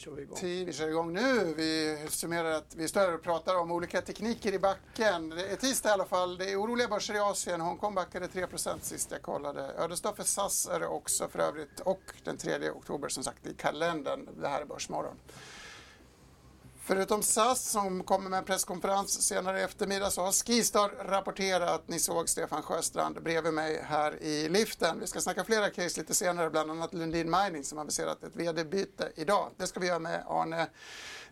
kör vi igång? Tid, vi kör igång nu. Vi summerar att vi står och pratar om olika tekniker i backen. Det är tisdag i alla fall. Det är oroliga börser i Asien. Hongkong backade 3% sist jag kollade. Ödesdag för SAS är det också för övrigt. Och den 3 oktober som sagt i kalendern. Det här är Börsmorgon. Förutom SAS som kommer med en presskonferens senare i eftermiddag så har Skistar rapporterat. Ni såg Stefan Sjöstrand bredvid mig här i liften. Vi ska snacka flera case lite senare, bland annat Lundin Mining som har aviserat ett vd-byte idag. Det ska vi göra med Arne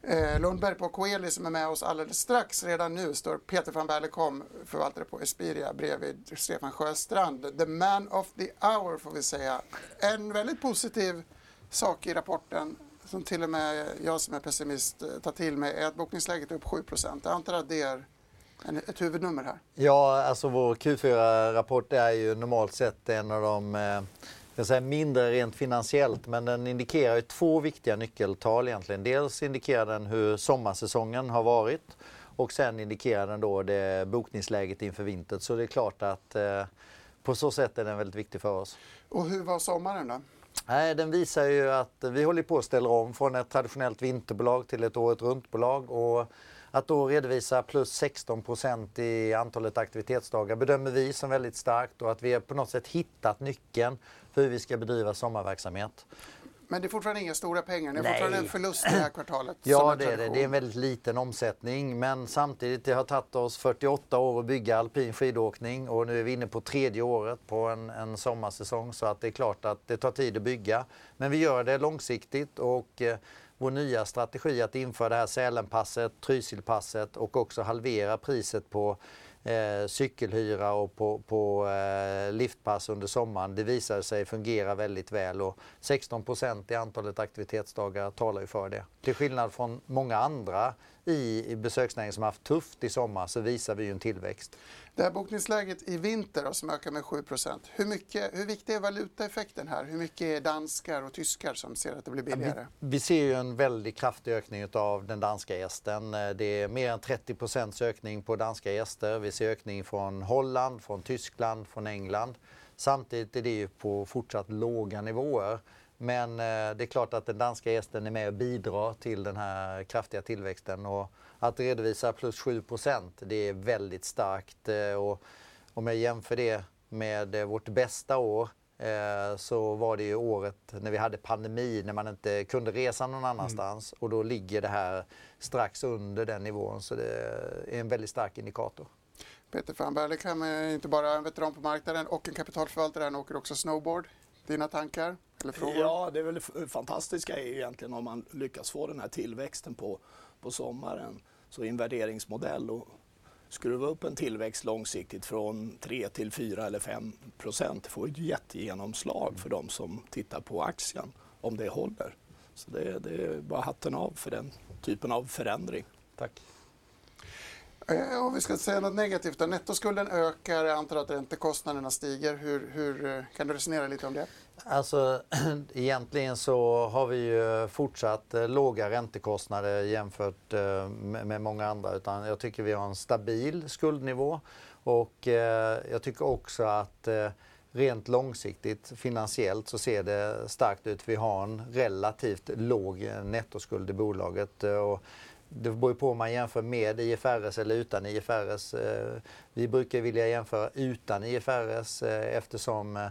eh, Lundberg på Coeli som är med oss alldeles strax. Redan nu står Peter van Berlekom, förvaltare på Espiria, bredvid Stefan Sjöstrand. The man of the hour får vi säga. En väldigt positiv sak i rapporten som till och med jag som är pessimist eh, tar till mig är att bokningsläget är upp 7 Jag antar att det är ett huvudnummer här. Ja, alltså vår Q4-rapport är ju normalt sett en av de eh, jag säga, mindre rent finansiellt, men den indikerar ju två viktiga nyckeltal egentligen. Dels indikerar den hur sommarsäsongen har varit och sen indikerar den då det bokningsläget inför vintern. Så det är klart att eh, på så sätt är den väldigt viktig för oss. Och hur var sommaren då? Nej, den visar ju att vi håller på att ställa om från ett traditionellt vinterbolag till ett året runt-bolag. Och att då redovisa plus 16 procent i antalet aktivitetsdagar bedömer vi som väldigt starkt och att vi har på något sätt hittat nyckeln för hur vi ska bedriva sommarverksamhet. Men det är fortfarande inga stora pengar. Ni har fortfarande en förlust det här kvartalet. ja, det är det. Det är en väldigt liten omsättning. Men samtidigt, det har tagit oss 48 år att bygga alpin skidåkning och nu är vi inne på tredje året på en, en sommarsäsong. Så att det är klart att det tar tid att bygga. Men vi gör det långsiktigt och eh, vår nya strategi att införa det här Sälenpasset, Trysilpasset och också halvera priset på eh, cykelhyra och på, på eh, liftpass under sommaren. Det visade sig fungera väldigt väl och 16 procent i antalet aktivitetsdagar talar ju för det. Till skillnad från många andra i, i besöksnäringen som haft tufft i sommar så visar vi ju en tillväxt. Det här bokningsläget i vinter då, som ökar med 7 hur, mycket, hur viktig är valutaeffekten här? Hur mycket är danskar och tyskar som ser att det blir billigare? Vi, vi ser ju en väldigt kraftig ökning av den danska gästen. Det är mer än 30% ökning på danska gäster. Vi ser ökning från Holland, från Tyskland, från England. Samtidigt är det ju på fortsatt låga nivåer. Men eh, det är klart att den danska gästen är med och bidrar till den här kraftiga tillväxten. Och att redovisa plus 7 det är väldigt starkt. Eh, och om jag jämför det med eh, vårt bästa år så var det ju året när vi hade pandemi, när man inte kunde resa någon annanstans. Mm. Och då ligger det här strax under den nivån. Så det är en väldigt stark indikator. Peter van Berlekham är inte bara en veteran på marknaden och en kapitalförvaltare, han åker också snowboard. Dina tankar eller frågor? Ja, det är väl fantastiska är egentligen om man lyckas få den här tillväxten på, på sommaren. Så invärderingsmodell och skruva upp en tillväxt långsiktigt från 3 till 4 eller 5 procent får ett jättegenomslag för de som tittar på aktien om det håller. Så det, det är bara hatten av för den typen av förändring. Tack. Eh, om vi ska säga något negativt då. Nettoskulden ökar, jag antar att räntekostnaderna stiger. Hur, hur, eh, kan du resonera lite om det? Alltså egentligen så har vi ju fortsatt eh, låga räntekostnader jämfört eh, med många andra. Utan jag tycker vi har en stabil skuldnivå och jag tycker också att rent långsiktigt finansiellt så ser det starkt ut. Vi har en relativt låg nettoskuld i bolaget. Och det beror på om man jämför med IFRS eller utan IFRS. Eh, vi brukar vilja jämföra utan IFRS eh, eftersom eh,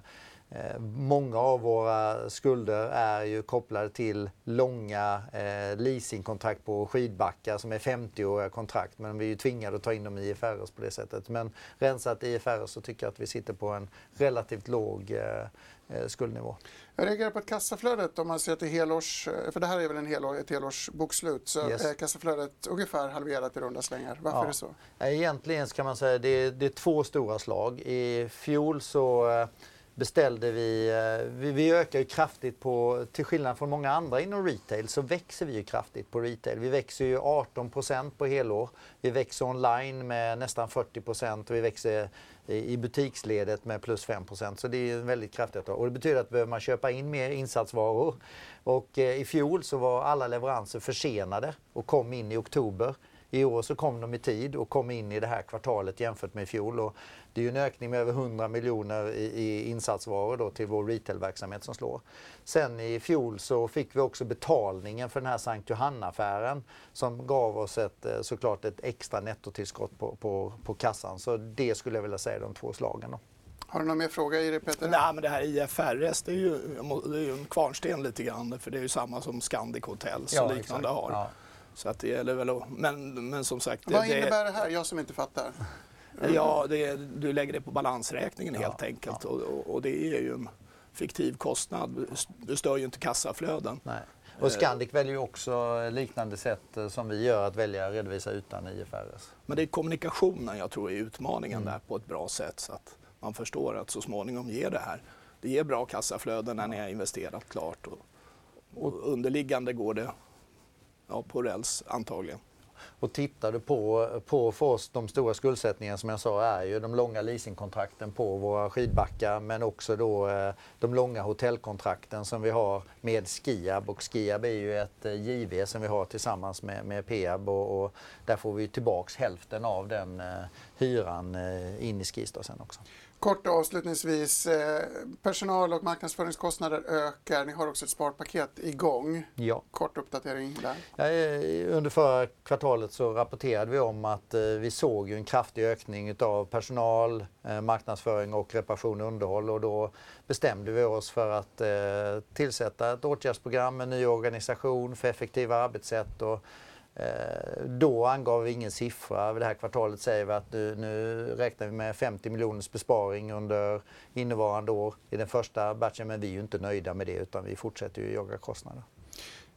Många av våra skulder är ju kopplade till långa leasingkontrakt på skidbackar som är 50-åriga kontrakt. Men vi är ju tvingade att ta in dem i IFRS på det sättet. Men rensat IFRS så tycker jag att vi sitter på en relativt låg skuldnivå. Jag reagerar på att kassaflödet, om man ser till helårs, eh, för det här är väl en helår, ett helårsbokslut, så yes. är kassaflödet ungefär halverat i runda slängar. Varför ja. är det så? Egentligen kan man säga det är, det är två stora slag. I fjol så beställde vi, eh, vi, vi ökar ju kraftigt på, till skillnad från många andra inom retail så växer vi ju kraftigt på retail. Vi växer ju 18% på helår. Vi växer online med nästan 40 och vi växer i butiksledet med plus 5% Så det är väldigt kraftigt. Och det betyder att behöver man köpa in mer insatsvaror. Och eh, i fjol så var alla leveranser försenade och kom in i oktober. I år så kom de i tid och kom in i det här kvartalet jämfört med i fjol. Och det är ju en ökning med över 100 miljoner i, i insatsvaror då till vår retailverksamhet som slår. Sen i fjol så fick vi också betalningen för den här Sankt Johanna-affären som gav oss ett, eh, såklart ett extra nettotillskott på, på, på kassan. Så det skulle jag vilja säga de två slagen. Då. Har du någon mer fråga i det Peter? Nej, men det här IFRS det är, ju, det är ju en kvarnsten lite grann för det är ju samma som Scandic Hotels ja, och liknande exakt. har. Ja. Så att det gäller väl att, men, men som sagt. Vad det, innebär det här? Jag som inte fattar. Ja, det, du lägger det på balansräkningen ja, helt enkelt ja. och, och, det är ju en fiktiv kostnad. Du stör ju inte kassaflöden. Nej. Och Scandic väljer ju också liknande sätt eh, som vi gör att välja att redovisa utan IFRS. Men det är kommunikationen jag tror är utmaningen mm. där på ett bra sätt så att man förstår att så småningom ger det här. Det ger bra kassaflöden när ni har investerat klart och, och underliggande går det ja, på räls antagligen. Och tittar du på, på för oss, de stora skuldsättningarna som jag sa är ju de långa leasingkontrakten på våra skidbackar men också då eh, de långa hotellkontrakten som vi har med Skiab och Skiab är ju ett eh, JV som vi har tillsammans med, med Peab och, och där får vi tillbaks hälften av den eh, hyran eh, in i Skistar sen också. Kort avslutningsvis, eh, personal och marknadsföringskostnader ökar. Ni har också ett sparpaket igång. Ja. Kort uppdatering där. Eh, under förra kvartalet så rapporterade vi om att eh, vi såg en kraftig ökning av personal, marknadsföring och reparation och underhåll och då bestämde vi oss för att tillsätta ett åtgärdsprogram, en ny organisation för effektiva arbetssätt och Eh, Eh, då angav vi ingen siffra. Det här kvartalet säger vi att nu, nu räknar vi med 50 miljoners besparing under innevarande år i den första batchen. Men vi är ju inte nöjda med det utan vi fortsätter ju jaga kostnader.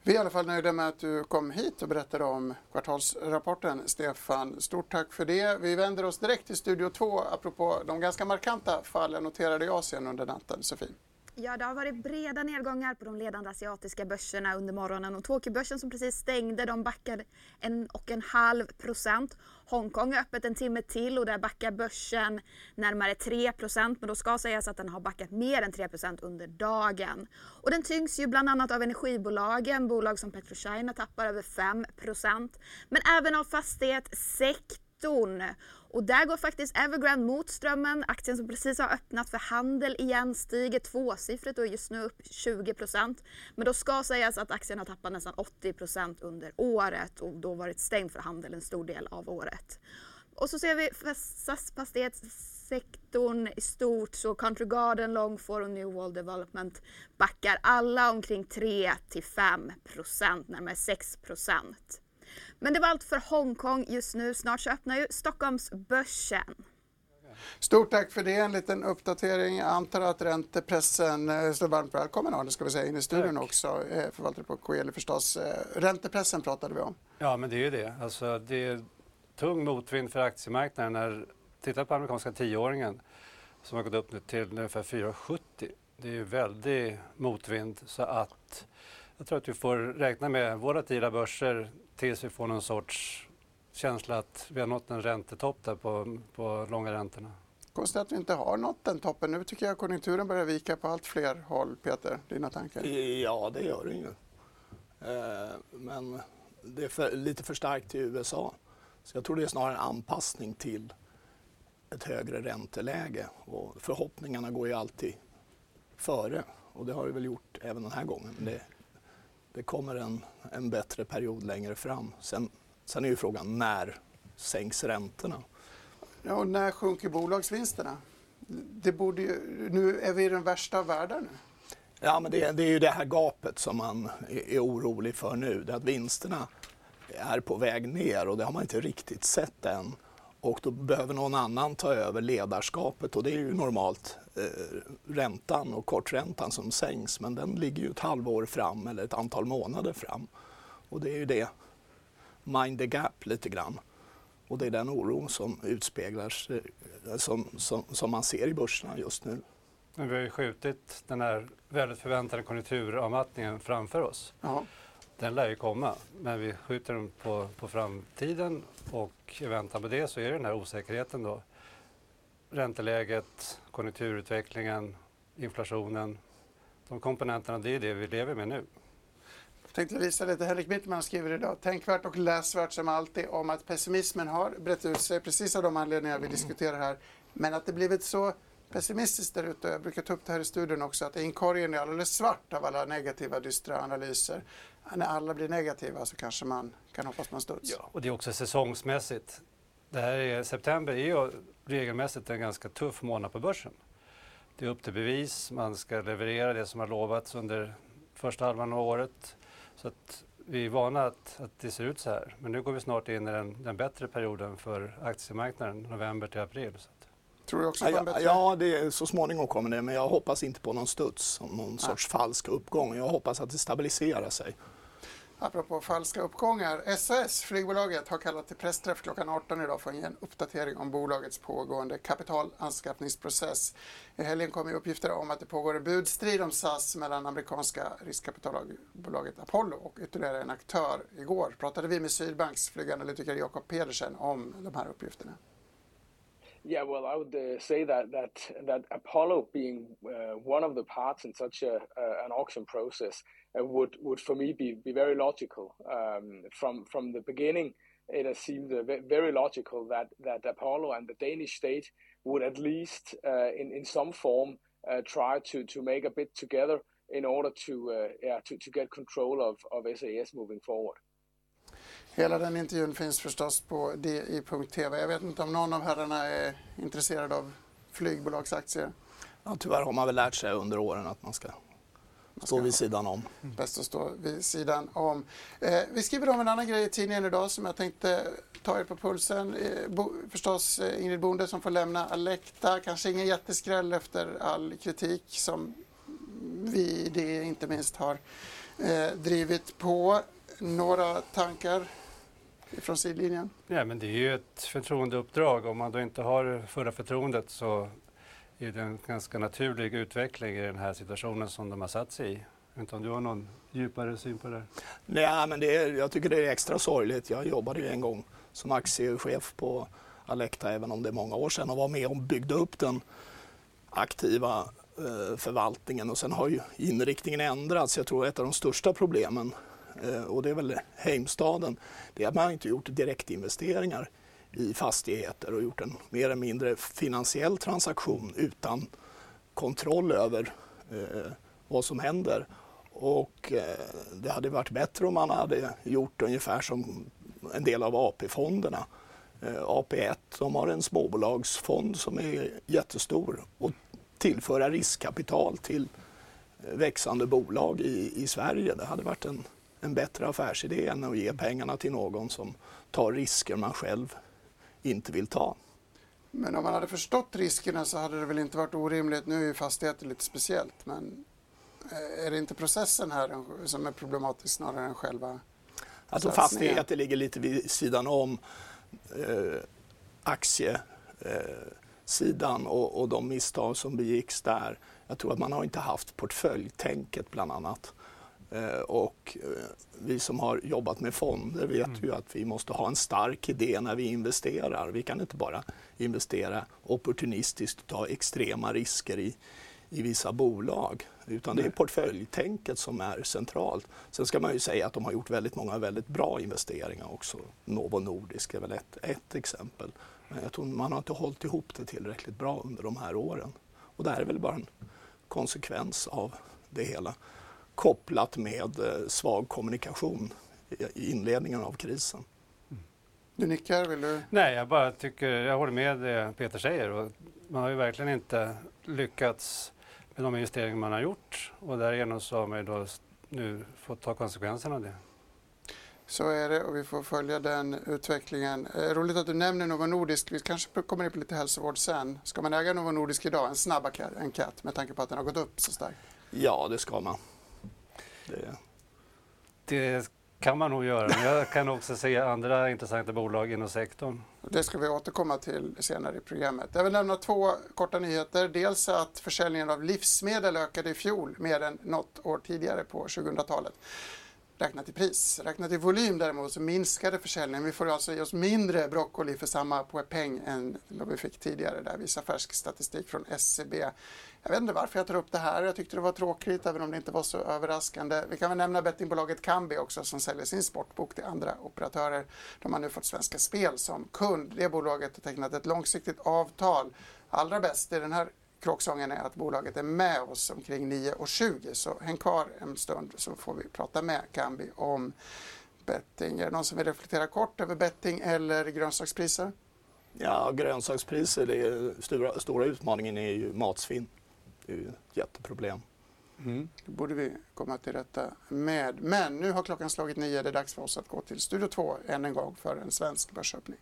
Vi är i alla fall nöjda med att du kom hit och berättade om kvartalsrapporten, Stefan. Stort tack för det. Vi vänder oss direkt till Studio 2 apropå de ganska markanta fallen noterade i Asien under natten. Sofie. Ja, det har varit breda nedgångar på de ledande asiatiska börserna under morgonen och Tokyobörsen som precis stängde, de backade en och en halv procent. Hongkong är öppet en timme till och där backar börsen närmare 3 procent, men då ska sägas att den har backat mer än 3 procent under dagen. Och den tyngs ju bland annat av energibolagen, bolag som PetroChina tappar över 5 procent, men även av fastighetssektorn. Och där går faktiskt Evergrande mot strömmen. Aktien som precis har öppnat för handel igen stiger tvåsiffrigt och är just nu upp 20% Men då ska sägas att aktien har tappat nästan 80% under året och då varit stängd för handel en stor del av året. Och så ser vi SAS-fastighetssektorn i stort så Country Garden, Longfor och New Wall Development backar alla omkring 3 till 5% närmare 6 men det var allt för Hongkong just nu. Snart så öppnar ju Stockholmsbörsen. Stort tack för det. En liten uppdatering. Jag antar att räntepressen eh, står varmt välkommen Arne, ska vi säga, in i studion tack. också. Eh, förvaltare på Coeli förstås. Eh, räntepressen pratade vi om. Ja, men det är ju det. Alltså, det är tung motvind för aktiemarknaden. När tittar på amerikanska tioåringen som har gått upp nu till ungefär 4,70. Det är ju väldigt motvind så att jag tror att vi får räkna med volatila börser tills vi får någon sorts känsla att vi har nått en räntetopp där på, på långa räntorna. Konstigt att vi inte har nått den toppen. Nu tycker jag konjunkturen börjar vika på allt fler håll. Peter, dina tankar? Ja, det gör den ju. Eh, men det är för, lite för starkt i USA. Så jag tror det är snarare en anpassning till ett högre ränteläge. Och förhoppningarna går ju alltid före. Och det har det väl gjort även den här gången. Men det det kommer en, en bättre period längre fram. Sen, sen är ju frågan när sänks räntorna? Ja, och när sjunker bolagsvinsterna? Det borde ju, nu är vi i den värsta av världar nu. Ja, men det, det, är ju det här gapet som man är, är orolig för nu. Det att vinsterna är på väg ner och det har man inte riktigt sett än. Och då behöver någon annan ta över ledarskapet och det är ju normalt eh, räntan och korträntan som sänks men den ligger ju ett halvår fram eller ett antal månader fram. Och det är ju det, mind the gap lite grann. Och det är den oron som utspeglar sig, som, som, som man ser i börserna just nu. Men vi har ju skjutit den här väldigt förväntade konjunkturavmattningen framför oss. Ja. Den lär ju komma, men vi skjuter den på, på framtiden och i väntan på det så är det den här osäkerheten då. Ränteläget, konjunkturutvecklingen, inflationen. De komponenterna, det är det vi lever med nu. Jag tänkte visa lite. Henrik Mittman skriver idag, tänkvärt och läsvärt som alltid, om att pessimismen har brett ut sig, precis av de anledningar vi diskuterar här. Men att det blivit så pessimistiskt där ute, jag brukar ta upp det här i studion också, att inkorgen är alldeles svart av alla negativa, dystra analyser. När alla blir negativa så kanske man kan hoppas på en studs. Ja, och det är också säsongsmässigt. Det här är, september är ju regelmässigt en ganska tuff månad på börsen. Det är upp till bevis, man ska leverera det som har lovats under första halvan av året. Så att vi är vana att, att det ser ut så här. Men nu går vi snart in i den, den bättre perioden för aktiemarknaden, november till april. Tror du också på en Ja, bättre... ja det är, så småningom kommer det, men jag hoppas inte på någon studs, någon sorts falsk uppgång. Jag hoppas att det stabiliserar sig. Apropå falska uppgångar. SAS, flygbolaget, har kallat till pressträff klockan 18 idag för att ge en uppdatering om bolagets pågående kapitalanskaffningsprocess. I helgen kom uppgifter om att det pågår en budstrid om SAS mellan amerikanska riskkapitalbolaget Apollo och ytterligare en aktör. Igår pratade vi med Sydbanks flyganalytiker Jakob Pedersen om de här uppgifterna. Yeah, well, I would uh, say that that that Apollo being uh, one of the parts in such a, uh, an auction process uh, would would for me be, be very logical. Um, from from the beginning, it has seemed uh, very logical that that Apollo and the Danish state would at least, uh, in in some form, try to to make a bid together in order to yeah to, to get control of of SAS moving forward. Hela den intervjun finns förstås på di.tv. Jag vet inte om någon av herrarna är intresserad av flygbolagsaktier. Ja, tyvärr har man väl lärt sig under åren att man ska stå vid sidan om. Bäst att stå vid sidan om. Eh, vi skriver om en annan grej i tidningen idag som jag tänkte ta er på pulsen. Eh, bo, förstås eh, Ingrid Bonde som får lämna Alecta. Kanske ingen jätteskräll efter all kritik som vi det inte minst har eh, drivit på. Några tankar från sidlinjen? ja, men det är ju ett förtroendeuppdrag. Om man då inte har förra förtroendet så är det en ganska naturlig utveckling i den här situationen som de har satt sig i. Inte om du har någon djupare syn på det? här? Nej, men det är, jag tycker det är extra sorgligt. Jag jobbade ju en gång som aktiechef på Alecta, även om det är många år sedan, och var med och byggde upp den aktiva eh, förvaltningen. Och sen har ju inriktningen ändrats. Jag tror ett av de största problemen, Eh, och det är väl Heimstaden, det är att man inte gjort direktinvesteringar i fastigheter och gjort en mer eller mindre finansiell transaktion utan kontroll över eh, vad som händer. Och eh, det hade varit bättre om man hade gjort ungefär som en del av AP-fonderna. Eh, AP1 de har en småbolagsfond som är jättestor och tillföra riskkapital till eh, växande bolag i, i Sverige. Det hade varit en, en bättre affärsidé än att ge pengarna till någon som tar risker man själv inte vill ta. Men om man hade förstått riskerna så hade det väl inte varit orimligt. Nu är ju fastigheter lite speciellt, men eh, är det inte processen här som är problematisk snarare än själva Alltså fastigheter ligger lite vid sidan om eh, aktiesidan eh, och, och de misstag som begicks där. Jag tror att man har inte haft portföljtänket bland annat. Eh, och eh, vi som har jobbat med fonder vet ju att vi måste ha en stark idé när vi investerar. Vi kan inte bara investera opportunistiskt och ta extrema risker i, i vissa bolag. Utan det är portföljtänket som är centralt. Sen ska man ju säga att de har gjort väldigt många väldigt bra investeringar också. Novo Nordisk är väl ett, ett exempel. Men jag tror man har inte hållit ihop det tillräckligt bra under de här åren. Och det här är väl bara en konsekvens av det hela kopplat med eh, svag kommunikation i- inledningen av krisen. Du nickar, vill du? Nej, jag bara tycker, jag håller med det Peter säger. Och man har ju verkligen inte lyckats med de investeringar man har gjort och därigenom så har man ju då nu fått ta konsekvenserna av det. Så är det och vi får följa den utvecklingen. Eh, roligt att du nämner Novo Nordisk. Vi kanske kommer in på lite hälsovård sen. Ska man äga Novo Nordisk idag? En snabb enkät med tanke på att den har gått upp så starkt. Ja, det ska man. Det, Det kan man nog göra. Men jag kan också se andra intressanta bolag inom sektorn. Det ska vi återkomma till senare i programmet. Jag vill nämna två korta nyheter. Dels att försäljningen av livsmedel ökade i fjol mer än något år tidigare på 2000-talet räknat i pris. Räknat i volym däremot så minskade försäljningen. Vi får alltså ge oss mindre broccoli för samma peng än vad vi fick tidigare. Där visar färsk statistik från SCB. Jag vet inte varför jag tar upp det här. Jag tyckte det var tråkigt även om det inte var så överraskande. Vi kan väl nämna bettingbolaget Kambi också som säljer sin sportbok till andra operatörer. De har nu fått Svenska Spel som kund. Det bolaget har tecknat ett långsiktigt avtal. Allra bäst i den här kråksången är att bolaget är med oss omkring 9.20 så häng kvar en stund så får vi prata med Kambi om betting. Är det någon som vill reflektera kort över betting eller grönsakspriser? Ja, grönsakspriser, det är stora, stora utmaningen är ju matsvinn. Det är ju ett jätteproblem. Mm. Det borde vi komma till rätta med. Men nu har klockan slagit nio. Det är dags för oss att gå till Studio 2 än en gång för en svensk börsöppning.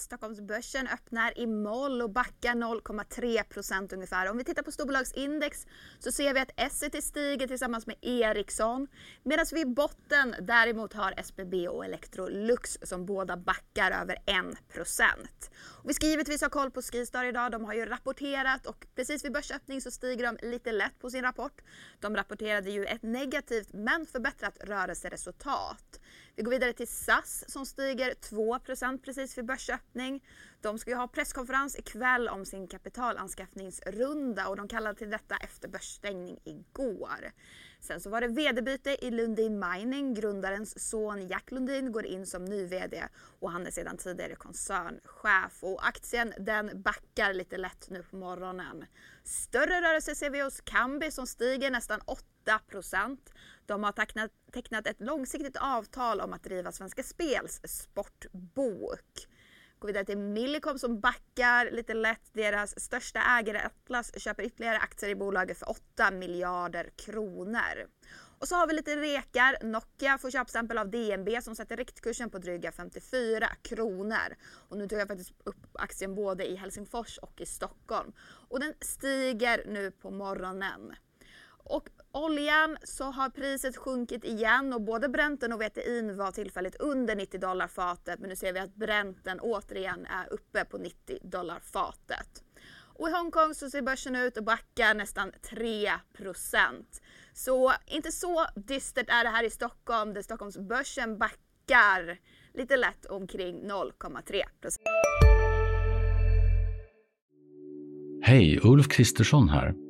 Stockholmsbörsen öppnar i moll och backar 0,3 ungefär. Om vi tittar på storbolagsindex så ser vi att Essity stiger tillsammans med Ericsson medan vi i botten däremot har SBB och Electrolux som båda backar över 1 och Vi ska givetvis ha koll på Skistar idag. De har ju rapporterat och precis vid börsöppning så stiger de lite lätt på sin rapport. De rapporterade ju ett negativt men förbättrat rörelseresultat. Vi går vidare till SAS som stiger 2% precis vid börsöppning. De ska ju ha presskonferens ikväll om sin kapitalanskaffningsrunda och de kallade till detta efter börsstängning igår. Sen så var det vd-byte i Lundin Mining. Grundarens son Jack Lundin går in som ny vd och han är sedan tidigare koncernchef. Och aktien den backar lite lätt nu på morgonen. Större rörelse ser vi hos Kambi som stiger nästan 8 de har tecknat, tecknat ett långsiktigt avtal om att driva Svenska Spels sportbok. Går vidare till Millicom som backar lite lätt. Deras största ägare Atlas köper ytterligare aktier i bolaget för 8 miljarder kronor. Och så har vi lite rekar. Nokia får köpstämpel av DNB som sätter riktkursen på dryga 54 kronor. Och nu tog jag faktiskt upp aktien både i Helsingfors och i Stockholm. Och den stiger nu på morgonen. Och oljan så har priset sjunkit igen och både Brenten och VTI var tillfälligt under 90 dollar fatet men nu ser vi att Brenten återigen är uppe på 90 dollar fatet. Och i Hongkong så ser börsen ut att backa nästan 3% Så inte så dystert är det här i Stockholm där Stockholmsbörsen backar lite lätt omkring 0,3 Hej, Ulf Kristersson här.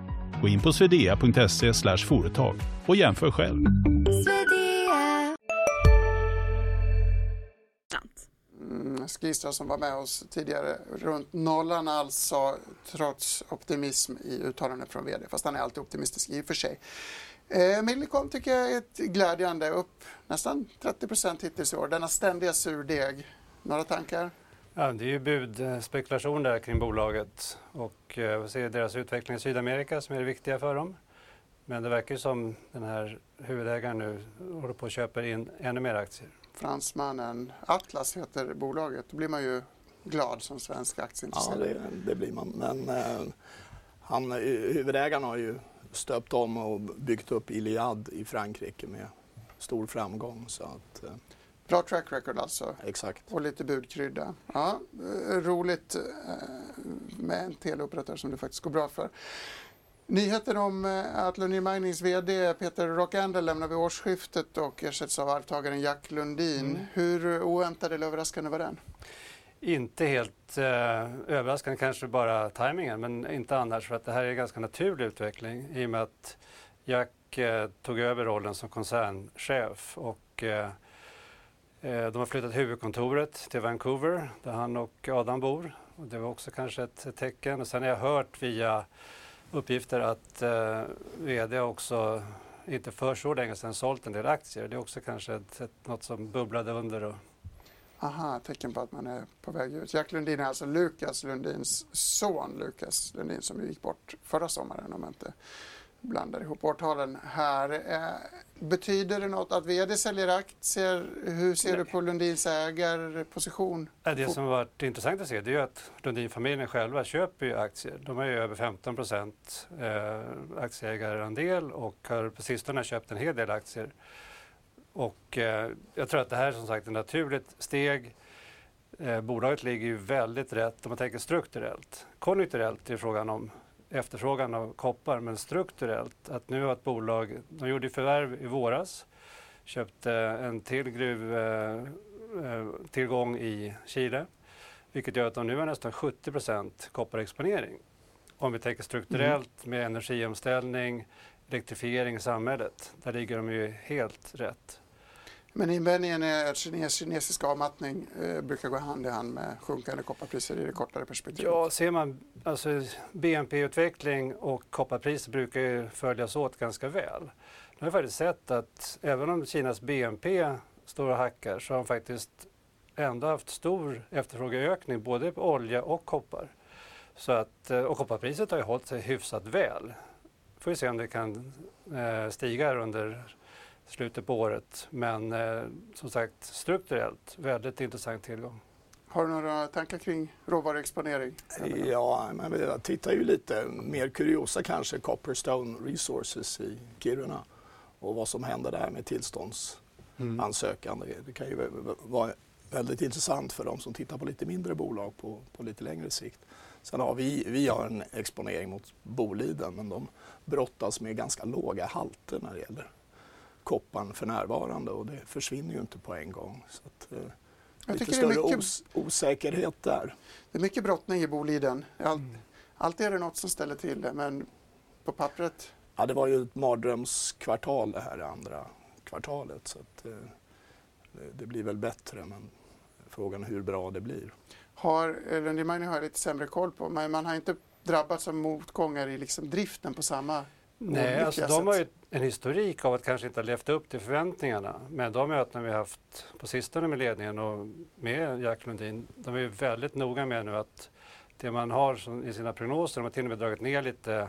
Gå in på swedea.se företag och jämför själv. Mm, Skistra som var med oss tidigare runt nollan alltså trots optimism i uttalanden från VD fast han är alltid optimistisk i och för sig. Eh, Millicom tycker jag är ett glädjande upp nästan 30 hittills i år. Denna ständiga surdeg. Några tankar? Ja, det är ju budspekulation där kring bolaget och eh, vi ser deras utveckling i Sydamerika som är det viktiga för dem. Men det verkar ju som den här huvudägaren nu håller på att köpa in ännu mer aktier. Fransmannen Atlas heter bolaget. Då blir man ju glad som svensk aktieintresserad. Ja, det, det, blir man. Men eh, han, huvudägaren har ju stöpt om och byggt upp Iliad i Frankrike med stor framgång. Så att, eh, Bra track record alltså. Exakt. Och lite budkrydda. Ja, eh, roligt eh, med en teleoperatör som det faktiskt går bra för. Nyheten om eh, att Lundin Minings VD Peter Rockander lämnar vid årsskiftet och ersätts av arvtagaren Jack Lundin. Mm. Hur oväntad eller överraskande var den? Inte helt eh, överraskande, kanske bara tajmingen, men inte annars för att det här är en ganska naturlig utveckling i och med att Jack eh, tog över rollen som koncernchef och Eh, Eh, de har flyttat huvudkontoret till Vancouver där han och Adam bor. Och det var också kanske ett tecken. Och sen har jag hört via uppgifter att eh, VD också inte för så länge sedan sålt en del aktier. Det är också kanske ett, ett, något som bubblade under. Och... Aha, tecken på att man är på väg ut. Jack Lundin är alltså Lukas Lundins son, Lukas Lundin, som gick bort förra sommaren om jag inte blandar ihop årtalen här. Eh, betyder det något att VD säljer aktier? Hur ser Nej. du på Lundins ägarposition? Det som har varit intressant att se det är att Lundin-familjen själva köper ju aktier. De har ju över 15 procent eh, aktieägarandel och har på sistone köpt en hel del aktier. Och eh, jag tror att det här är som sagt ett naturligt steg. Eh, bolaget ligger ju väldigt rätt om man tänker strukturellt. Konjunkturellt är frågan om efterfrågan av koppar, men strukturellt att nu har ett bolag, de gjorde förvärv i våras, köpte en till gruvtillgång eh, i Chile, vilket gör att de nu har nästan 70% kopparexponering. Om vi tänker strukturellt med energiomställning, elektrifiering i samhället, där ligger de ju helt rätt. Men invändningen är att eh, kines, kinesisk avmattning eh, brukar gå hand i hand med sjunkande kopparpriser i det kortare perspektivet. Ja, ser man alltså BNP-utveckling och kopparpriser brukar ju följas åt ganska väl. Nu har vi faktiskt sett att även om Kinas BNP står och hackar så har de faktiskt ändå haft stor efterfrågeökning både på olja och koppar. Så att, eh, och kopparpriset har ju hållit sig hyfsat väl. Får vi se om det kan eh, stiga under slutet på året. Men eh, som sagt strukturellt väldigt intressant tillgång. Har du några tankar kring råvaruexponering? Ja, men jag tittar ju lite mer kuriosa kanske, Copperstone Resources i Kiruna och vad som händer där med tillståndsansökan. Mm. Det kan ju vara väldigt intressant för de som tittar på lite mindre bolag på, på lite längre sikt. Sen har vi, vi har en exponering mot Boliden men de brottas med ganska låga halter när det gäller kopparn för närvarande och det försvinner ju inte på en gång. Så att, eh, jag lite större mycket, os osäkerhet där. Det är mycket brottning i Boliden. All, mm. Alltid är det något som ställer till det men på pappret? Ja, det var ju ett mardrömskvartal det här andra kvartalet så att, eh, det, det, blir väl bättre men frågan är hur bra det blir. Har, Lundin har lite sämre koll på men man har inte drabbats av motgångar i liksom driften på samma Nej, alltså de har ju en historik av att kanske inte ha levt upp till förväntningarna. Men de möten vi haft på sistone med ledningen och med Jack Lundin, de är väldigt noga med nu att det man har i sina prognoser, de har till och med dragit ner lite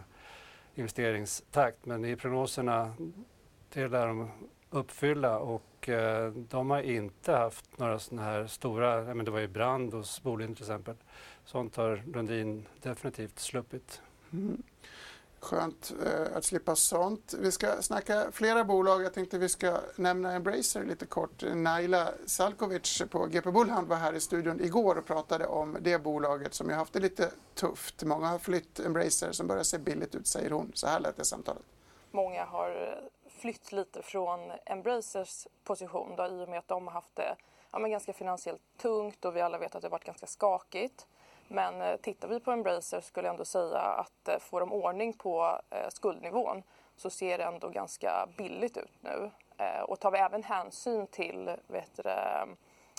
investeringstakt, men i prognoserna, det lär de uppfylla och eh, de har inte haft några sådana här stora, men det var ju brand hos Boliden till exempel. Sånt har Lundin definitivt sluppit. Mm. Skönt eh, att slippa sånt. Vi ska snacka flera bolag. Jag tänkte vi ska nämna Embracer lite kort. Naila Salkovic på GP Bullhand var här i studion igår och pratade om det bolaget som ju haft det lite tufft. Många har flytt Embracer som börjar se billigt ut, säger hon. Så här lät det samtalet. Många har eh, flytt lite från Embracers position då, i och med att de har haft det ja, men ganska finansiellt tungt och vi alla vet att det har varit ganska skakigt. Men eh, tittar vi på Embracer skulle jag ändå säga att eh, får de ordning på eh, skuldnivån så ser det ändå ganska billigt ut nu. Och tar vi även hänsyn till vet du,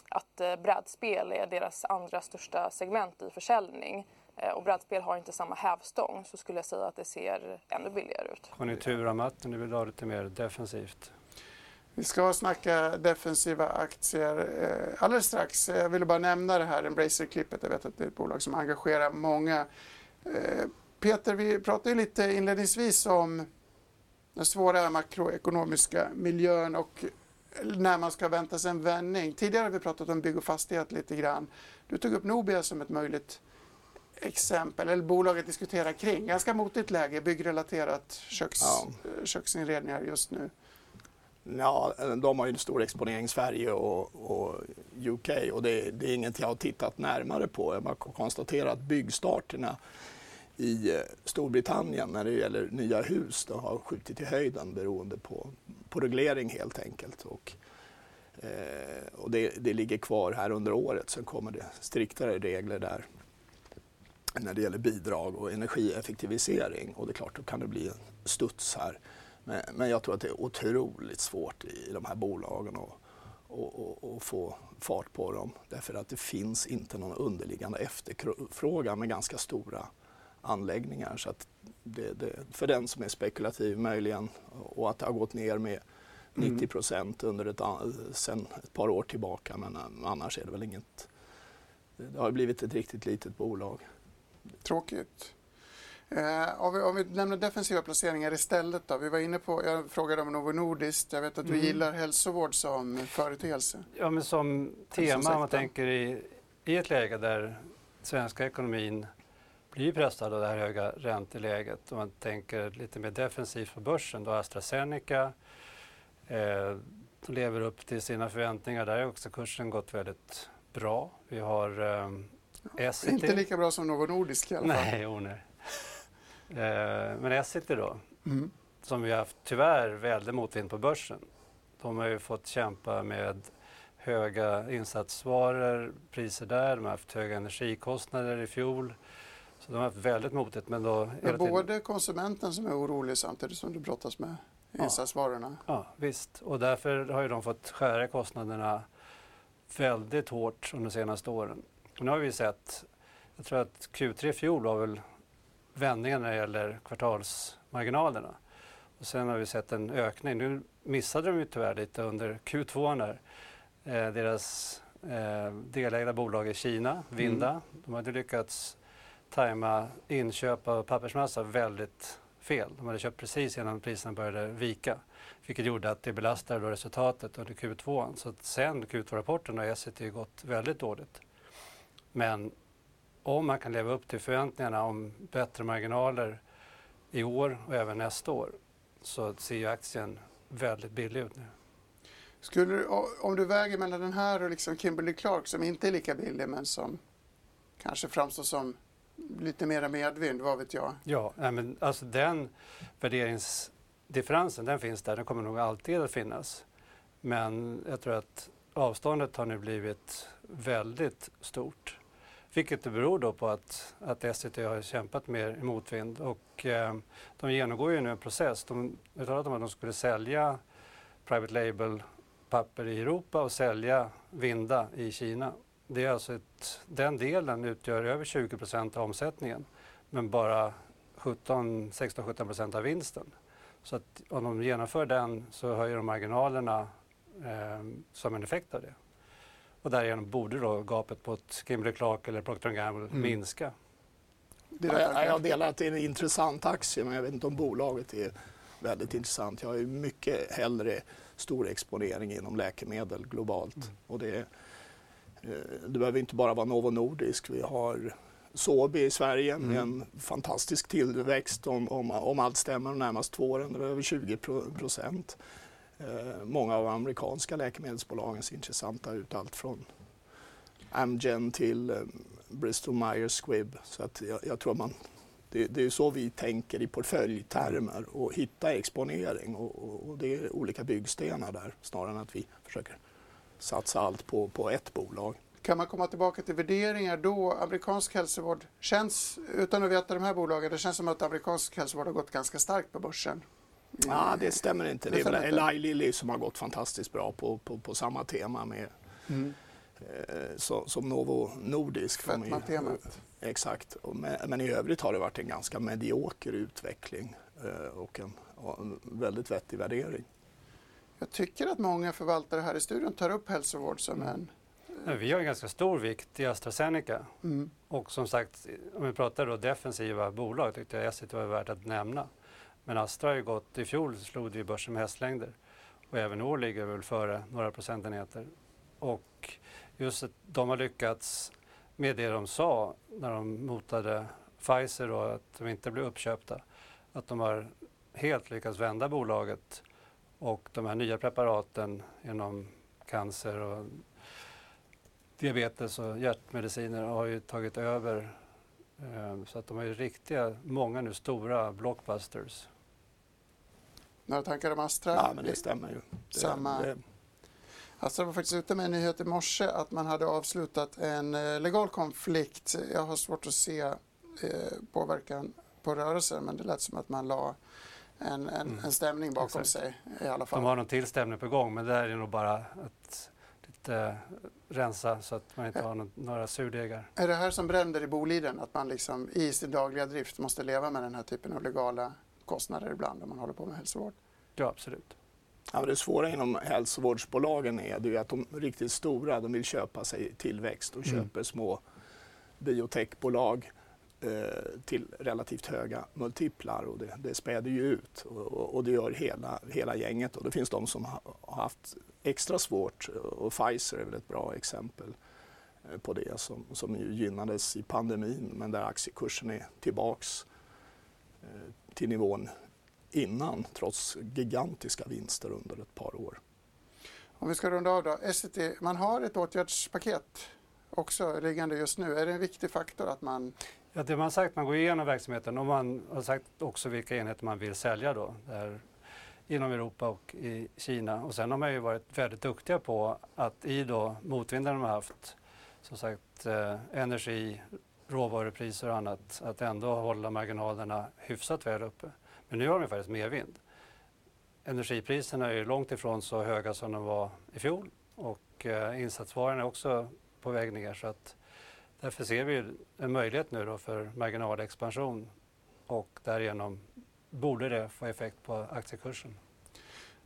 att brädspel är deras andra största segment i försäljning och brädspel har inte samma hävstång så skulle jag säga att det ser ännu billigare ut. Konjunkturavmattning, du vill ha lite mer defensivt? Vi ska snacka defensiva aktier eh, alldeles strax. Jag ville bara nämna det här Embracer-klippet. Jag vet att det är ett bolag som engagerar många. Eh, Peter, vi pratade lite inledningsvis om den svåra makroekonomiska miljön och när man ska vänta sig en vändning. Tidigare har vi pratat om bygg och fastighet lite grann. Du tog upp Nobia som ett möjligt exempel, eller bolaget diskuterar kring. Ganska motigt läge, byggrelaterat köks, ja. Köksinredningar just nu. Ja, de har ju en stor exponering i Sverige och, och UK och det, det, är inget jag har tittat närmare på. Jag bara konstaterar att byggstarterna i eh, Storbritannien när det gäller nya hus de har skjutit i höjden beroende på, på reglering helt enkelt. Och, eh, och det, det, ligger kvar här under året. Sen kommer det striktare regler där när det gäller bidrag och energieffektivisering och det är klart då kan det bli en studs här men, men jag tror att det är otroligt svårt i de här bolagen att och, och, och, få fart på dem. Därför att det finns inte någon underliggande efterfrågan med ganska stora anläggningar. Så att det, det, för den som är spekulativ möjligen och att det har gått ner med 90 mm. procent under ett, sen ett par år tillbaka men annars är det väl inget. Det har blivit ett riktigt litet bolag. Tråkigt. Eh, om, vi, om vi lämnar defensiva placeringar istället då. Vi var inne på, jag frågade om Novo Nordisk. Jag vet att du mm. gillar hälsovård som företeelse. Ja, men som tema om man tänker i, i ett läge där svenska ekonomin blir pressad av det här höga ränteläget. Om man tänker lite mer defensivt på börsen, då AstraZeneca eh, lever upp till sina förväntningar. Där har också kursen gått väldigt bra. Vi har eh, Essity. Inte lika bra som Novo Nordisk i alla fall. Nej, oh, nej. Eh, men Essity då, mm. som vi har haft tyvärr väldigt motvind på börsen. De har ju fått kämpa med höga insatsvaror, priser där. De har haft höga energikostnader i fjol. Så de har haft väldigt motigt. Men då är både konsumenten som är orolig samtidigt som du brottas med insatsvarorna? Ja, ja, visst. Och därför har ju de fått skära kostnaderna väldigt hårt under de senaste åren. Och nu har vi sett, jag tror att Q3 i fjol var väl vändningen när det gäller kvartalsmarginalerna. Och sen har vi sett en ökning. Nu missade de ju tyvärr lite under Q2 när eh, deras eh, delägda bolag i Kina, Vinda, mm. de hade lyckats tajma inköp av pappersmassa väldigt fel. De hade köpt precis innan priserna började vika. Vilket gjorde att det belastade resultatet under Q2. Så att sen Q2-rapporten har Essity gått väldigt dåligt. Men om man kan leva upp till förväntningarna om bättre marginaler i år och även nästa år så ser ju aktien väldigt billig ut nu. Skulle du, om du väger mellan den här och liksom Kimberly Clark som inte är lika billig men som kanske framstår som lite mera medvind, vad vet jag? Ja, nej, men alltså den värderingsdifferensen den finns där, den kommer nog alltid att finnas. Men jag tror att avståndet har nu blivit väldigt stort. Vilket det beror då på att, att SCT har kämpat mer i motvind och eh, de genomgår ju nu en process. De har talat om att de skulle sälja private label papper i Europa och sälja Vinda i Kina. Det är alltså ett, den delen utgör över 20 procent av omsättningen men bara 16-17% av vinsten. Så att om de genomför den så höjer de marginalerna eh, som en effekt av det. Och därigenom borde då gapet mot Kimberly Clark eller Procter Gamble mm. minska. Jag, jag delar att det är en intressant aktie men jag vet inte om bolaget är väldigt intressant. Jag har ju mycket hellre stor exponering inom läkemedel globalt. Mm. Och det, eh, det behöver inte bara vara Novo Nordisk. Vi har Sobi i Sverige med mm. en fantastisk tillväxt om, om, om allt stämmer de närmaste två åren, över 20 procent. Eh, många av amerikanska läkemedelsbolagens intressanta ut, allt från Amgen till eh, Bristol Myers Squibb. Så att jag, jag tror man, det, det, är så vi tänker i portföljtermer och hitta exponering och, och, och, det är olika byggstenar där snarare än att vi försöker satsa allt på, på ett bolag. Kan man komma tillbaka till värderingar då? Amerikansk hälsovård känns, utan att veta de här bolagen, det känns som att amerikansk hälsovård har gått ganska starkt på börsen. Ja, det stämmer inte. Det, är väl Eli Lilly som har gått fantastiskt bra på, på, på samma tema med mm. eh, så, som Novo Nordisk. Fetma-temat. Exakt. Men, men, i övrigt har det varit en ganska medioker utveckling eh, och en, och en väldigt vettig värdering. Jag tycker att många förvaltare här i studion tar upp hälsovård som en vi har en ganska stor vikt i AstraZeneca. Mm. Och som sagt, om vi pratar då defensiva bolag tyckte jag Essity var värt att nämna. Men Astra har ju gått, i fjol slog det ju börsen med hästlängder. Och även i år ligger väl före några procentenheter. Och just att de har lyckats med det de sa när de motade Pfizer och att de inte blev uppköpta. Att de har helt lyckats vända bolaget och de här nya preparaten inom cancer och diabetes och hjärtmediciner har ju tagit över. Ehm, så att de har ju riktiga, många nu stora blockbusters. Några tankar om Astra? Ja, men det stämmer ju. Det, Samma. Det. Astra var faktiskt ute med en nyhet i morse att man hade avslutat en eh, legal konflikt. Jag har svårt att se eh, påverkan på rörelser men det lät som att man la en, en, mm. en stämning bakom Exakt. sig i alla fall. De har någon till stämning på gång men det är nog bara ett lite rensa så att man inte har några surdegar. Är det här som bränder i Boliden, att man liksom i sin dagliga drift måste leva med den här typen av legala kostnader ibland om man håller på med hälsovård? Ja, absolut. Ja, det svåra inom hälsovårdsbolagen är det att de riktigt stora de vill köpa sig tillväxt och mm. köper små biotechbolag eh, till relativt höga multiplar och det, det späder ju ut och, och, det gör hela, hela gänget. Och det finns de som har haft extra svårt och Pfizer är väl ett bra exempel eh, på det som, som ju gynnades i pandemin men där aktiekursen är tillbaks eh, till nivån innan trots gigantiska vinster under ett par år. Om vi ska runda av då. SCT, man har ett åtgärdspaket också liggande just nu. Är det en viktig faktor att man... Ja, det man sagt, man går igenom verksamheten och man har sagt också vilka enheter man vill sälja då. Där inom Europa och i Kina. Och sen har man ju varit väldigt duktiga på att i då motvinden de har haft, som sagt eh, energi, råvarupriser och annat, att ändå hålla marginalerna hyfsat väl uppe. Men nu har de faktiskt medvind. Energipriserna är ju långt ifrån så höga som de var i fjol och eh, insatsvarorna är också på väg ner så att därför ser vi en möjlighet nu då för marginalexpansion och därigenom borde det få effekt på aktiekursen.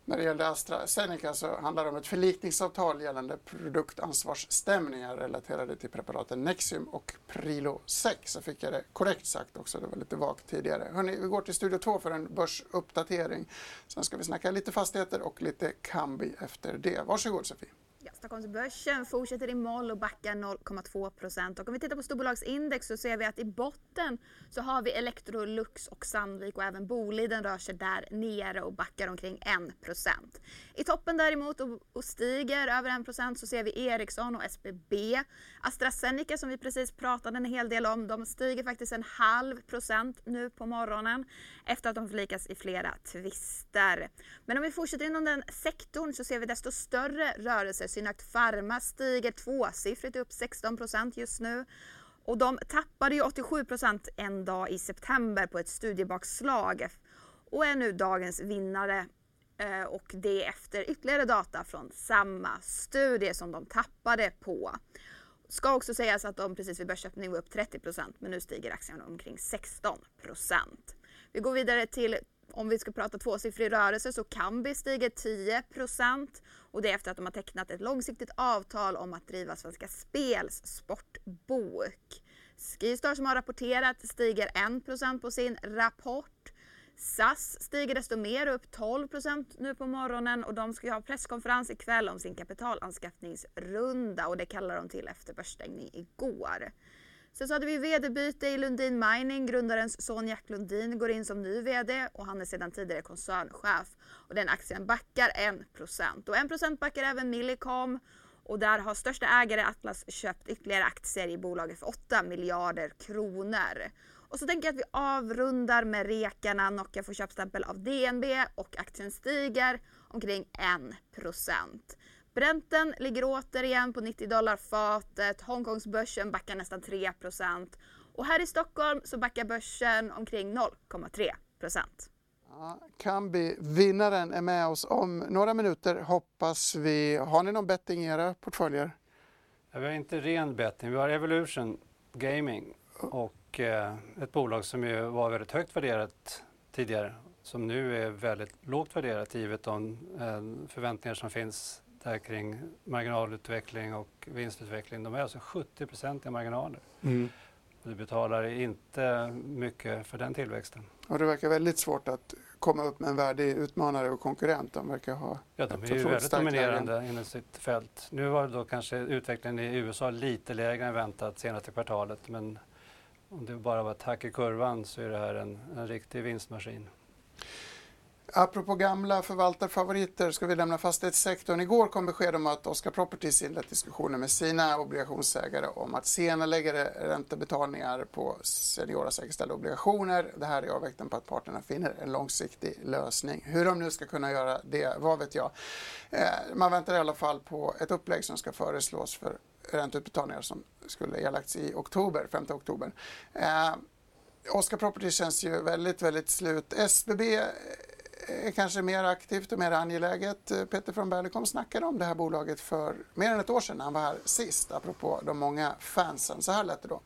När det gällde AstraZeneca så handlar det om ett förlikningsavtal gällande produktansvarsstämningar relaterade till preparaten Nexium och Prilo 6. Så fick jag det korrekt sagt också, det var lite vagt tidigare. Hörrni, vi går till Studio 2 för en börsuppdatering. Sen ska vi snacka lite fastigheter och lite Kambi efter det. Varsågod Sofie. Stockholmsbörsen fortsätter i moll och backar 0,2 procent. Och om vi tittar på storbolagsindex så ser vi att i botten så har vi Electrolux och Sandvik och även Boliden rör sig där nere och backar omkring 1 procent. I toppen däremot och stiger över 1 procent så ser vi Ericsson och SBB. AstraZeneca som vi precis pratade en hel del om, de stiger faktiskt en halv procent nu på morgonen efter att de förlikas i flera tvister. Men om vi fortsätter inom den sektorn så ser vi desto större rörelser Synact Pharma stiger tvåsiffrigt upp 16% just nu. Och de tappade ju 87% en dag i september på ett studiebakslag och är nu dagens vinnare. Eh, och det efter ytterligare data från samma studie som de tappade på. Ska också sägas att de precis vid börsöppning var upp 30% men nu stiger aktien omkring 16% Vi går vidare till om vi ska prata tvåsiffrig rörelse så Kambi stiger 10 och det är efter att de har tecknat ett långsiktigt avtal om att driva Svenska Spels sportbok. Skistar som har rapporterat stiger 1% på sin rapport. SAS stiger desto mer, upp 12% nu på morgonen och de ska ha presskonferens ikväll om sin kapitalanskaffningsrunda och det kallar de till efter börsstängning igår. Sen så hade vi vd-byte i Lundin Mining. Grundarens son Jack Lundin går in som ny vd och han är sedan tidigare koncernchef. Och den aktien backar 1%. Och 1% backar även Millicom. Och där har största ägare Atlas köpt ytterligare aktier i bolaget för 8 miljarder kronor. Och så tänker jag att vi avrundar med rekarna. Nokia får köpstämpel av DNB och aktien stiger omkring 1%. Brenten ligger återigen på 90 dollar fatet. Hongkongsbörsen backar nästan 3 och här i Stockholm så backar börsen omkring 0,3 Ja, Kambi, vinnaren, är med oss om några minuter hoppas vi. Har ni någon betting i era portföljer? Ja, vi har inte ren betting. Vi har Evolution Gaming och eh, ett bolag som ju var väldigt högt värderat tidigare som nu är väldigt lågt värderat givet de eh, förväntningar som finns där kring marginalutveckling och vinstutveckling. De är alltså 70% i marginaler. Mm. Du betalar inte mycket för den tillväxten. Och det verkar väldigt svårt att komma upp med en värdig utmanare och konkurrent. De verkar ha Ja, de är ju väldigt dominerande inom sitt fält. Nu var då kanske utvecklingen i USA lite lägre än väntat senaste kvartalet men om det bara var ett hack i kurvan så är det här en, en riktig vinstmaskin. Apropå gamla förvaltarfavoriter ska vi lämna fastighetssektorn. Igår kom besked om att Oscar Properties inlett diskussioner med sina obligationsägare om att senarelägga räntebetalningar på seniora säkerställda obligationer. Det här är avvaktan på att parterna finner en långsiktig lösning. Hur de nu ska kunna göra det, vad vet jag. Eh, man väntar i alla fall på ett upplägg som ska föreslås för ränteutbetalningar som skulle erlagts i oktober, 5 oktober. Eh, Oscar Properties känns ju väldigt, väldigt slut. SBB är kanske mer aktivt och mer angeläget. Eh, Peter från Berlekom snackade om det här bolaget för mer än ett år sedan när han var här sist, apropå de många fansen. Så här lät det då.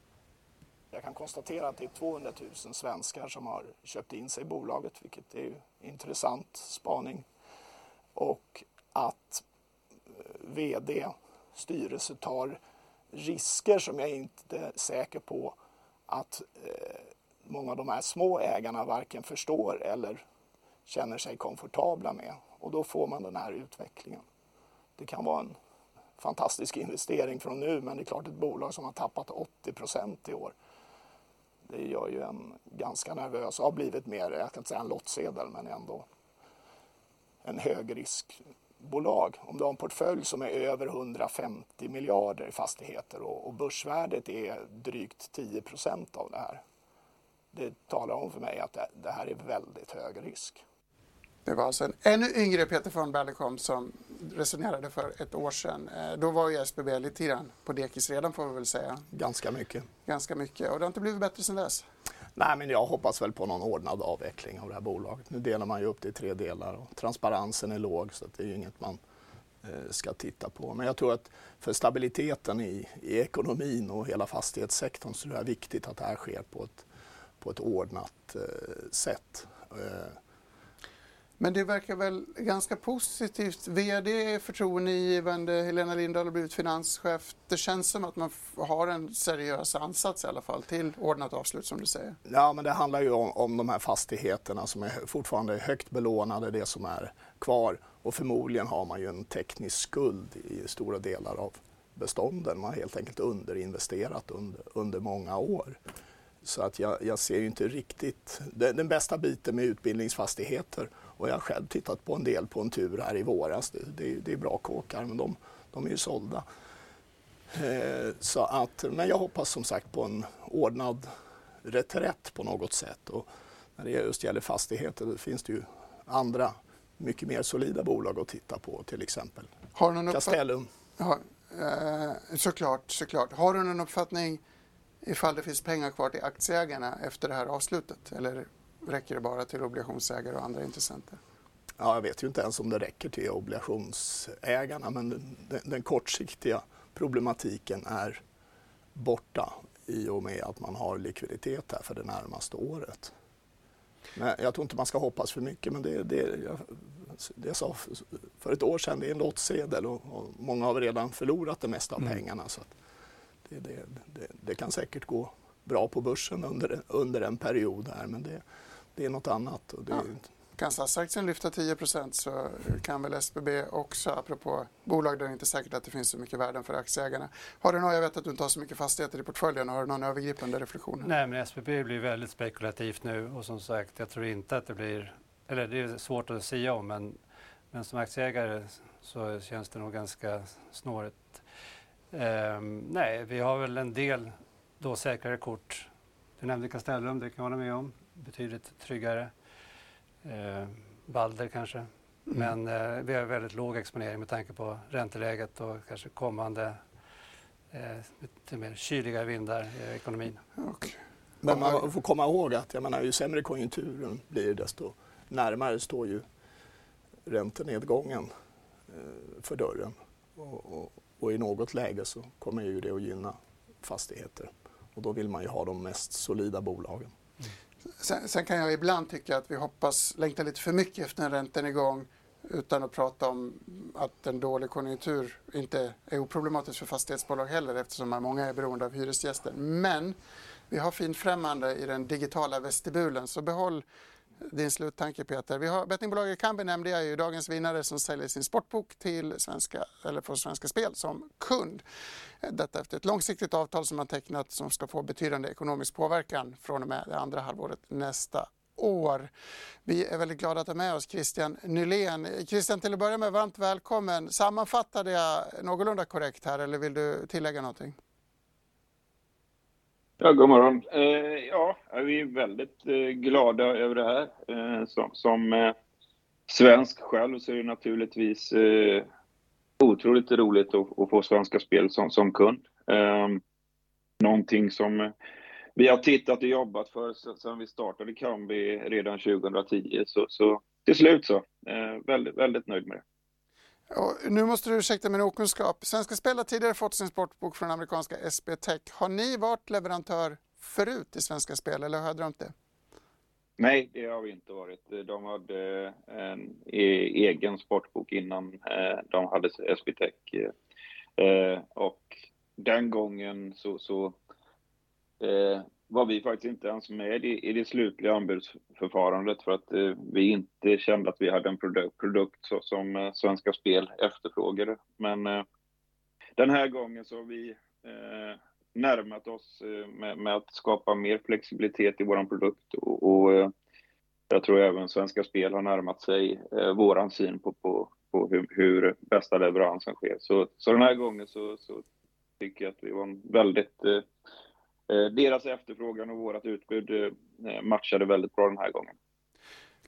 Jag kan konstatera att det är 200 000 svenskar som har köpt in sig i bolaget, vilket är ju intressant spaning. Och att eh, VD, styrelse tar risker som jag inte är säker på att eh, många av de här små ägarna varken förstår eller känner sig komfortabla med. Och då får man den här utvecklingen. Det kan vara en fantastisk investering från nu men det är klart ett bolag som har tappat 80 procent i år. Det gör ju en ganska nervös och har blivit mer, jag kan inte säga en lottsedel men ändå en högriskbolag. Om du har en portfölj som är över 150 miljarder i fastigheter och, och börsvärdet är drygt 10 procent av det här det talar om för mig att det, det här är väldigt hög risk. Det var alltså en ännu yngre Peter von Berlekom som resonerade för ett år sedan. Eh, då var ju SBB lite grann på dekis redan får vi väl säga. Ganska mycket. Ganska mycket och det har inte blivit bättre sedan dess. Nej, men jag hoppas väl på någon ordnad avveckling av det här bolaget. Nu delar man ju upp det i tre delar och transparensen är låg så det är ju inget man eh, ska titta på. Men jag tror att för stabiliteten i, i ekonomin och hela fastighetssektorn så är det viktigt att det här sker på ett på ett ordnat eh, sätt. Eh, men det verkar väl ganska positivt. VD är förtroendeingivande, Helena Lindahl har blivit finanschef. Det känns som att man har en seriös ansats i alla fall till ordnat avslut som du säger. Ja, men det handlar ju om, om de här fastigheterna som är fortfarande högt belånade, det som är kvar. Och förmodligen har man ju en teknisk skuld i stora delar av bestånden. Man har helt enkelt underinvesterat under, under många år. Så att jag, jag ser ju inte riktigt den, den, bästa biten med utbildningsfastigheter. Och jag har själv tittat på en del på en tur här i våras. Det, det, det är bra kåkar men de, de är ju sålda. Eh, så att, men jag hoppas som sagt på en ordnad reträtt på något sätt. Och när det just gäller fastigheter då finns det ju andra mycket mer solida bolag att titta på, till exempel Har du någon Castellum. Ja, eh, såklart, såklart. Har du någon uppfattning ifall det finns pengar kvar till aktieägarna efter det här avslutet? Eller räcker det bara till obligationsägare och andra intressenter? Ja, jag vet ju inte ens om det räcker till obligationsägarna men den, den kortsiktiga problematiken är borta i och med att man har likviditet här för det närmaste året. Men jag tror inte man ska hoppas för mycket men det, det, jag, det jag sa för ett år sedan, det är en lottsedel och, och många har redan förlorat det mesta av mm. pengarna. Så det, det, det, det, kan säkert gå bra på börsen under, under en period här men det, det är något annat. Och det, ja. Kan SAS-aktien lyfta 10% så kan väl SBB också, apropå bolag där det inte är säkert att det finns så mycket värden för aktieägarna. Har du någon, jag vet att du inte har så mycket fastigheter i portföljen, har du någon övergripande reflektion? Nej, men SBB blir väldigt spekulativt nu och som sagt, jag tror inte att det blir, eller det är svårt att säga om, men, men som aktieägare så känns det nog ganska snårigt Um, nej, vi har väl en del då säkrare kort. Du nämnde Castellum, det kan jag hålla med om. Betydligt tryggare. Uh, Balder kanske. Mm. Men uh, vi har väldigt låg exponering med tanke på ränteläget och kanske kommande uh, lite mer kyliga vindar i ekonomin. Okay. Men man får komma ihåg att jag menar, ju sämre konjunkturen blir desto närmare står ju räntenedgången eh, för dörren. Och, och, och i något läge så kommer ju det att gynna fastigheter. Och då vill man ju ha de mest solida bolagen. Mm. Sen, sen, kan jag ibland tycka att vi hoppas, längtar lite för mycket efter en räntenedgång utan att prata om att en dålig konjunktur inte är oproblematisk för fastighetsbolag heller eftersom många är beroende av hyresgäster. Men vi har finfrämmande i den digitala vestibulen så behåll din sluttanke Peter. Vi har bettingbolaget Kambi nämnde jag ju, dagens vinnare som säljer sin sportbok till svenska, eller på Svenska Spel som kund. Detta efter ett långsiktigt avtal som man tecknat som ska få betydande ekonomisk påverkan från och med det andra halvåret nästa år. Vi är väldigt glada att ha med oss Christian Nylén. Christian, till att börja med, varmt välkommen. Sammanfattade jag någorlunda korrekt här eller vill du tillägga någonting? Ja, god morgon. Eh, ja, vi är väldigt eh, glada över det här. Eh, som som eh, svensk själv så är det naturligtvis eh, otroligt roligt att, att, få Svenska Spel som, som kund. Eh, någonting som eh, vi har tittat och jobbat för sedan vi startade Kambi redan 2010. Så, så till slut så. Eh, väldigt, väldigt nöjd med det. Och nu måste du ursäkta min okunskap. Svenska Spel har tidigare fått sin sportbok från amerikanska SB Tech. Har ni varit leverantör förut i Svenska Spel eller har jag drömt det? Nej, det har vi inte varit. De hade eh, en e-, egen sportbok innan eh, de hade SB Tech. Eh, och den gången så, så var vi faktiskt inte ens med i, i det slutliga anbudsförfarandet för att eh, vi inte kände att vi hade en produkt, produkt så, som eh, Svenska Spel efterfrågade. Men eh, den här gången så har vi eh, närmat oss eh, med, med, att skapa mer flexibilitet i vår produkt och, och eh, jag tror även Svenska Spel har närmat sig eh, våran syn på, på, på hur, hur, bästa leveransen sker. Så, så den här gången så, så tycker jag att vi var en väldigt Eh, deras efterfrågan och vårt utbud eh, matchade väldigt bra den här gången.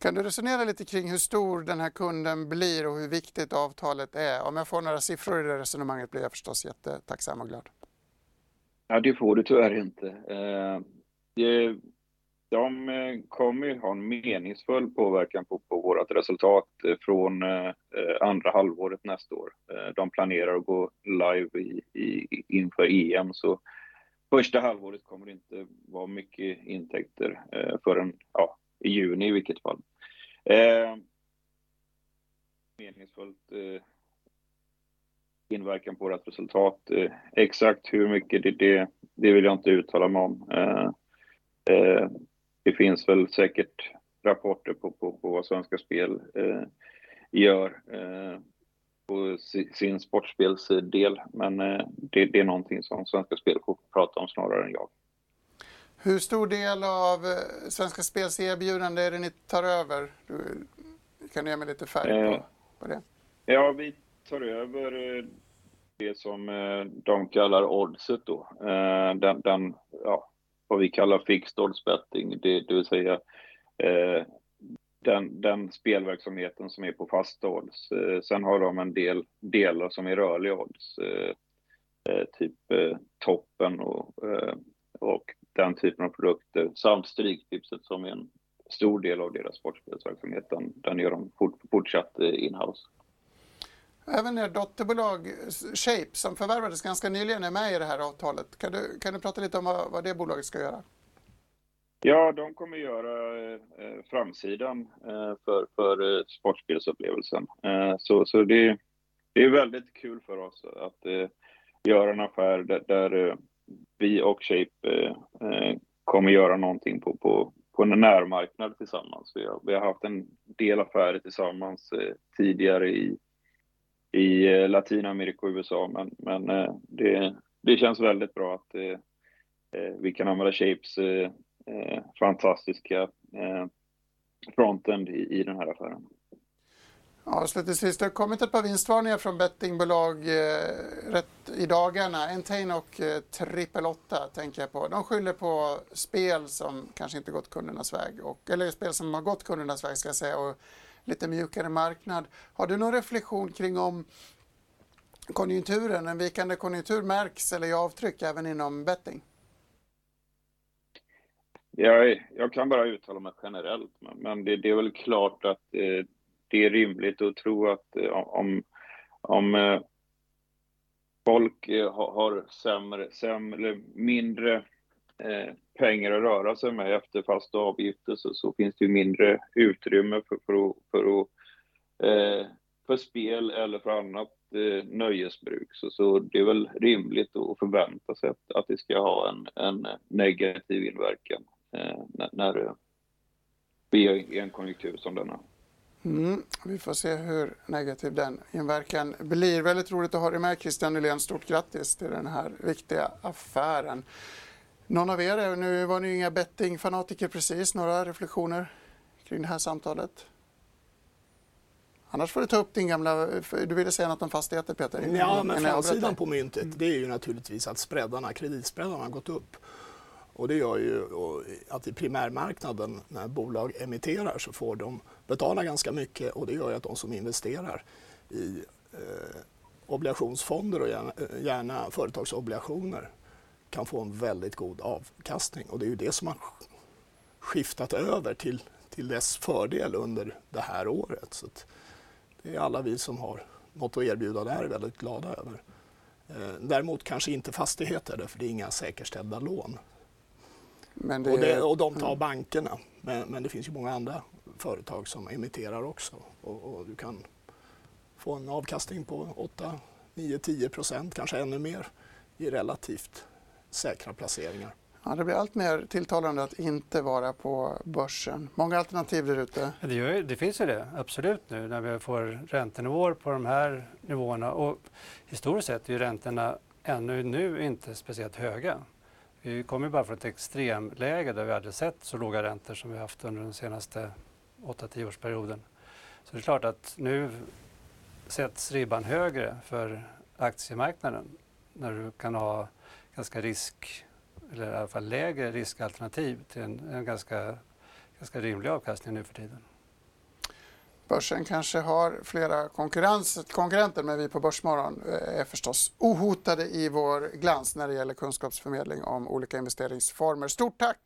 Kan du resonera lite kring hur stor den här kunden blir och hur viktigt avtalet är? Om jag får några siffror i det resonemanget blir jag förstås jättetacksam och glad. Ja, det får du tyvärr inte. Eh, de kommer ju ha en meningsfull påverkan på, på vårt resultat från andra halvåret nästa år. De planerar att gå live i, i, inför EM, så första halvåret kommer det inte vara mycket intäkter eh, förrän ja, i juni i vilket fall. Eh, meningsfullt eh, inverkan på vårt resultat. Eh, exakt hur mycket det, det, det vill jag inte uttala mig om. Eh, eh, det finns väl säkert rapporter på, på, på vad Svenska Spel eh, gör eh, på sin sportspelsdel. Men eh, det, det är någonting som Svenska Spel får prata om snarare än jag. Hur stor del av eh, Svenska Spels erbjudande är det ni tar över? Du, kan du ge mig lite färg på, eh, på det? Ja, vi tar över det som de kallar oddset då. Den, den ja, vad vi kallar fixed odds betting, det, det vill säga den, den spelverksamheten som är på fasta odds. Eh, sen har de en del delar som är rörliga odds, eh, eh, typ toppen och, och den typen av produkter samt Stryktipset som är en stor del av deras sportspelsverksamhet. Den, den gör de fort, fortsatt inhouse. Även ert dotterbolag Shape som förvärvades ganska nyligen är med i det här avtalet. Kan du, kan du prata lite om vad, vad det bolaget ska göra? Ja, de kommer göra eh, framsidan eh, för, för eh, sportspelsupplevelsen. Eh, så så det, det är väldigt kul för oss att eh, göra en affär där, där eh, vi och Shape eh, eh kommer göra någonting på, på, på en närmarknad tillsammans. Vi har, vi har haft en del affärer tillsammans eh, tidigare i, i eh, Latinamerika och USA, men, men det, det känns väldigt bra att vi kan använda Shapes eh, fantastiska eh, frontend i, i den här affären. Avslutningsvis, det har kommit ett par vinstvarningar från bettingbolag eh, rätt i dagarna. Entain och eh, Triple 8 tänker jag på. De skyller på spel som kanske inte gått kundernas väg, och, eller spel som har gått kundernas väg ska jag säga, och lite mjukare marknad. Har du någon reflektion kring om konjunkturen, en vikande konjunktur märks eller gör avtryck även inom betting? Jag, jag kan bara uttala mig generellt, men det, det är väl klart att eh, det är rimligt att tro att eh, om, om eh, folk eh, har, sämre, sämre, mindre eh, pengar att röra sig med efter fasta avgifter så, så finns det ju mindre utrymme för, för, för, för, eh, för spel eller för annat eh, nöjesbruk. Så, så det är väl rimligt att förvänta sig att, att det ska ha en, en negativ inverkan när, när vi är i en konjunktur som denna. Mm, vi får se hur negativ den inverkan blir. Väldigt roligt att ha dig med Christian Nylén. Stort grattis till den här viktiga affären. Någon av er, nu var ni inga bettingfanatiker precis, några reflektioner kring det här samtalet? Annars får du ta upp din gamla... Du ville säga något om fastigheter Peter? Ja, men framsidan på myntet det är ju naturligtvis att spreadarna, kreditspreadarna har gått upp. Och det gör ju att i primärmarknaden när bolag emitterar så får de betala ganska mycket och det gör ju att de som investerar i eh, obligationsfonder och gärna, eh, gärna företagsobligationer kan få en väldigt god avkastning och det är ju det som har skiftat över till, till dess fördel under det här året. Så det är alla vi som har något att erbjuda där väldigt glada över. Eh, däremot kanske inte fastigheter, för det är inga säkerställda lån. Det... Och, det, och, de tar mm. bankerna. Men, men, det finns ju många andra företag som emitterar också. Och, och du kan få en avkastning på 8, 9, 10 procent, kanske ännu mer i relativt säkra placeringar. Ja, det blir allt mer tilltalande att inte vara på börsen. Många alternativ där ute. Det, det, finns ju det, absolut nu när vi får räntenivåer på de här nivåerna. Och historiskt sett är ju räntorna ännu nu inte speciellt höga. Vi kommer bara från ett extremläge där vi hade sett så låga räntor som vi haft under den senaste 8-10 årsperioden. Så det är klart att nu sätts ribban högre för aktiemarknaden när du kan ha ganska risk eller i alla fall lägre riskalternativ till en, en ganska, ganska rimlig avkastning nu för tiden. Börsen kanske har flera konkurrenter men vi på Börsmorgon eh, är förstås ohotade i vår glans när det gäller kunskapsförmedling om olika investeringsformer. Stort tack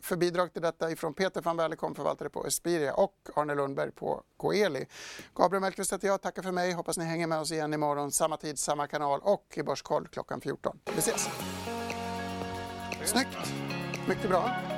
för bidrag till detta ifrån Peter van Wellekom, förvaltare på Espiria och Arne Lundberg på Coeli. Gabriel Mellqvist heter jag, tackar för mig. Hoppas ni hänger med oss igen imorgon, samma tid, samma kanal och i Börskoll klockan 14. Vi ses! Snyggt! Mycket bra.